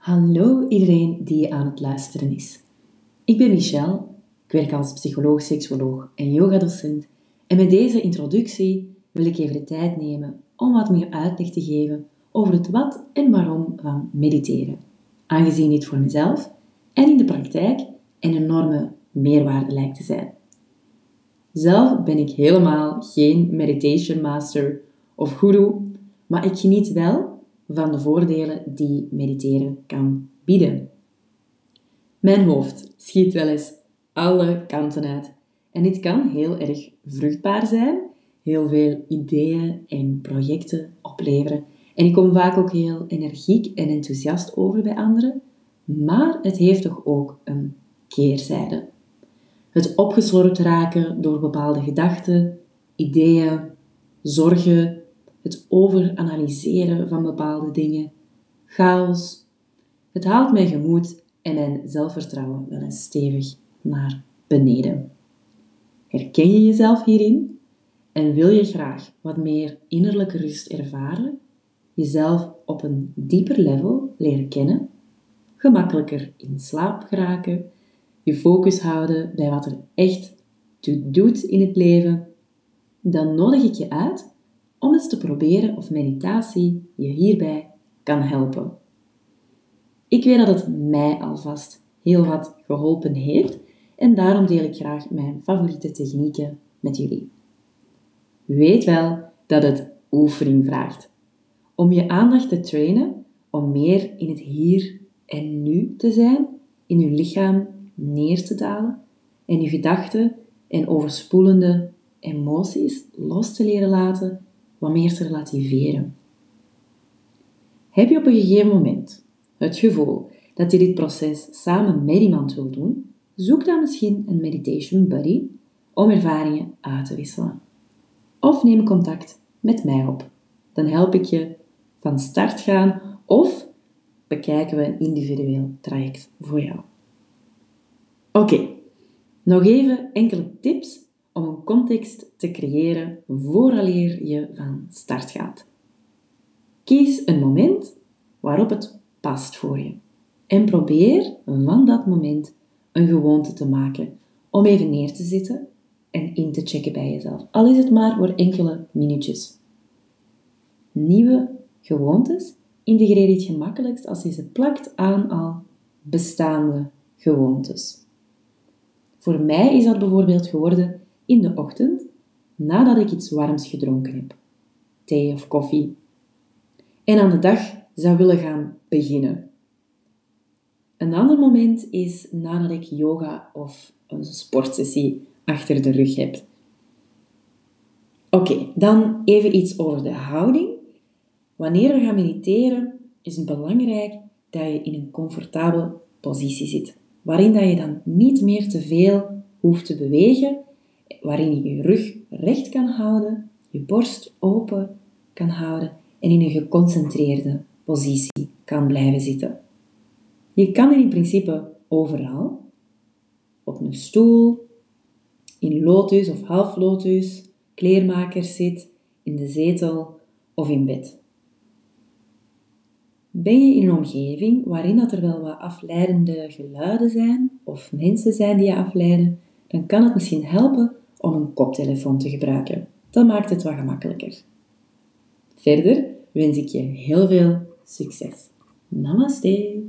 Hallo iedereen die aan het luisteren is. Ik ben Michelle, ik werk als psycholoog, seksoloog en yogadocent en met deze introductie wil ik even de tijd nemen om wat meer uitleg te geven over het wat en waarom van mediteren, aangezien dit voor mezelf en in de praktijk een enorme meerwaarde lijkt te zijn. Zelf ben ik helemaal geen meditation master of guru, maar ik geniet wel van de voordelen die mediteren kan bieden. Mijn hoofd schiet wel eens alle kanten uit en dit kan heel erg vruchtbaar zijn, heel veel ideeën en projecten opleveren en ik kom vaak ook heel energiek en enthousiast over bij anderen, maar het heeft toch ook een keerzijde. Het opgeslorpt raken door bepaalde gedachten, ideeën, zorgen, het overanalyseren van bepaalde dingen, chaos. Het haalt mijn gemoed en mijn zelfvertrouwen wel eens stevig naar beneden. Herken je jezelf hierin? En wil je graag wat meer innerlijke rust ervaren, jezelf op een dieper level leren kennen, gemakkelijker in slaap geraken, je focus houden bij wat er echt toe doet in het leven, dan nodig ik je uit om eens te proberen of meditatie je hierbij kan helpen. Ik weet dat het mij alvast heel wat geholpen heeft en daarom deel ik graag mijn favoriete technieken met jullie. Weet wel dat het oefening vraagt. Om je aandacht te trainen om meer in het hier en nu te zijn, in je lichaam neer te dalen en je gedachten en overspoelende emoties los te leren laten wat meer te relativeren. Heb je op een gegeven moment het gevoel dat je dit proces samen met iemand wilt doen, zoek dan misschien een meditation buddy om ervaringen uit te wisselen. Of neem contact met mij op. Dan help ik je van start gaan of bekijken we een individueel traject voor jou. Oké, nog even enkele tips om een context te creëren vooraleer je van start gaat. Kies een moment waarop het past voor je en probeer van dat moment een gewoonte te maken om even neer te zitten en in te checken bij jezelf, al is het maar voor enkele minuutjes. Nieuwe gewoontes integreer je het gemakkelijkst als je ze plakt aan al bestaande gewoontes. Voor mij is dat bijvoorbeeld geworden in de ochtend nadat ik iets warms gedronken heb, thee of koffie, en aan de dag zou willen gaan beginnen. Een ander moment is nadat ik yoga of een sportsessie achter de rug heb. Oké, dan even iets over de houding. Wanneer we gaan mediteren, is het belangrijk dat je in een comfortabele positie zit, waarin dat je dan niet meer te veel hoeft te bewegen waarin je je rug recht kan houden, je borst open kan houden en in een geconcentreerde positie kan blijven zitten. Je kan er in principe overal, op een stoel, in lotus of half lotus, zit, in de zetel of in bed. Ben je in een omgeving waarin dat er wel wat afleidende geluiden zijn of mensen zijn die je afleiden, dan kan het misschien helpen om een koptelefoon te gebruiken. Dat maakt het wat gemakkelijker. Verder wens ik je heel veel succes. Namaste.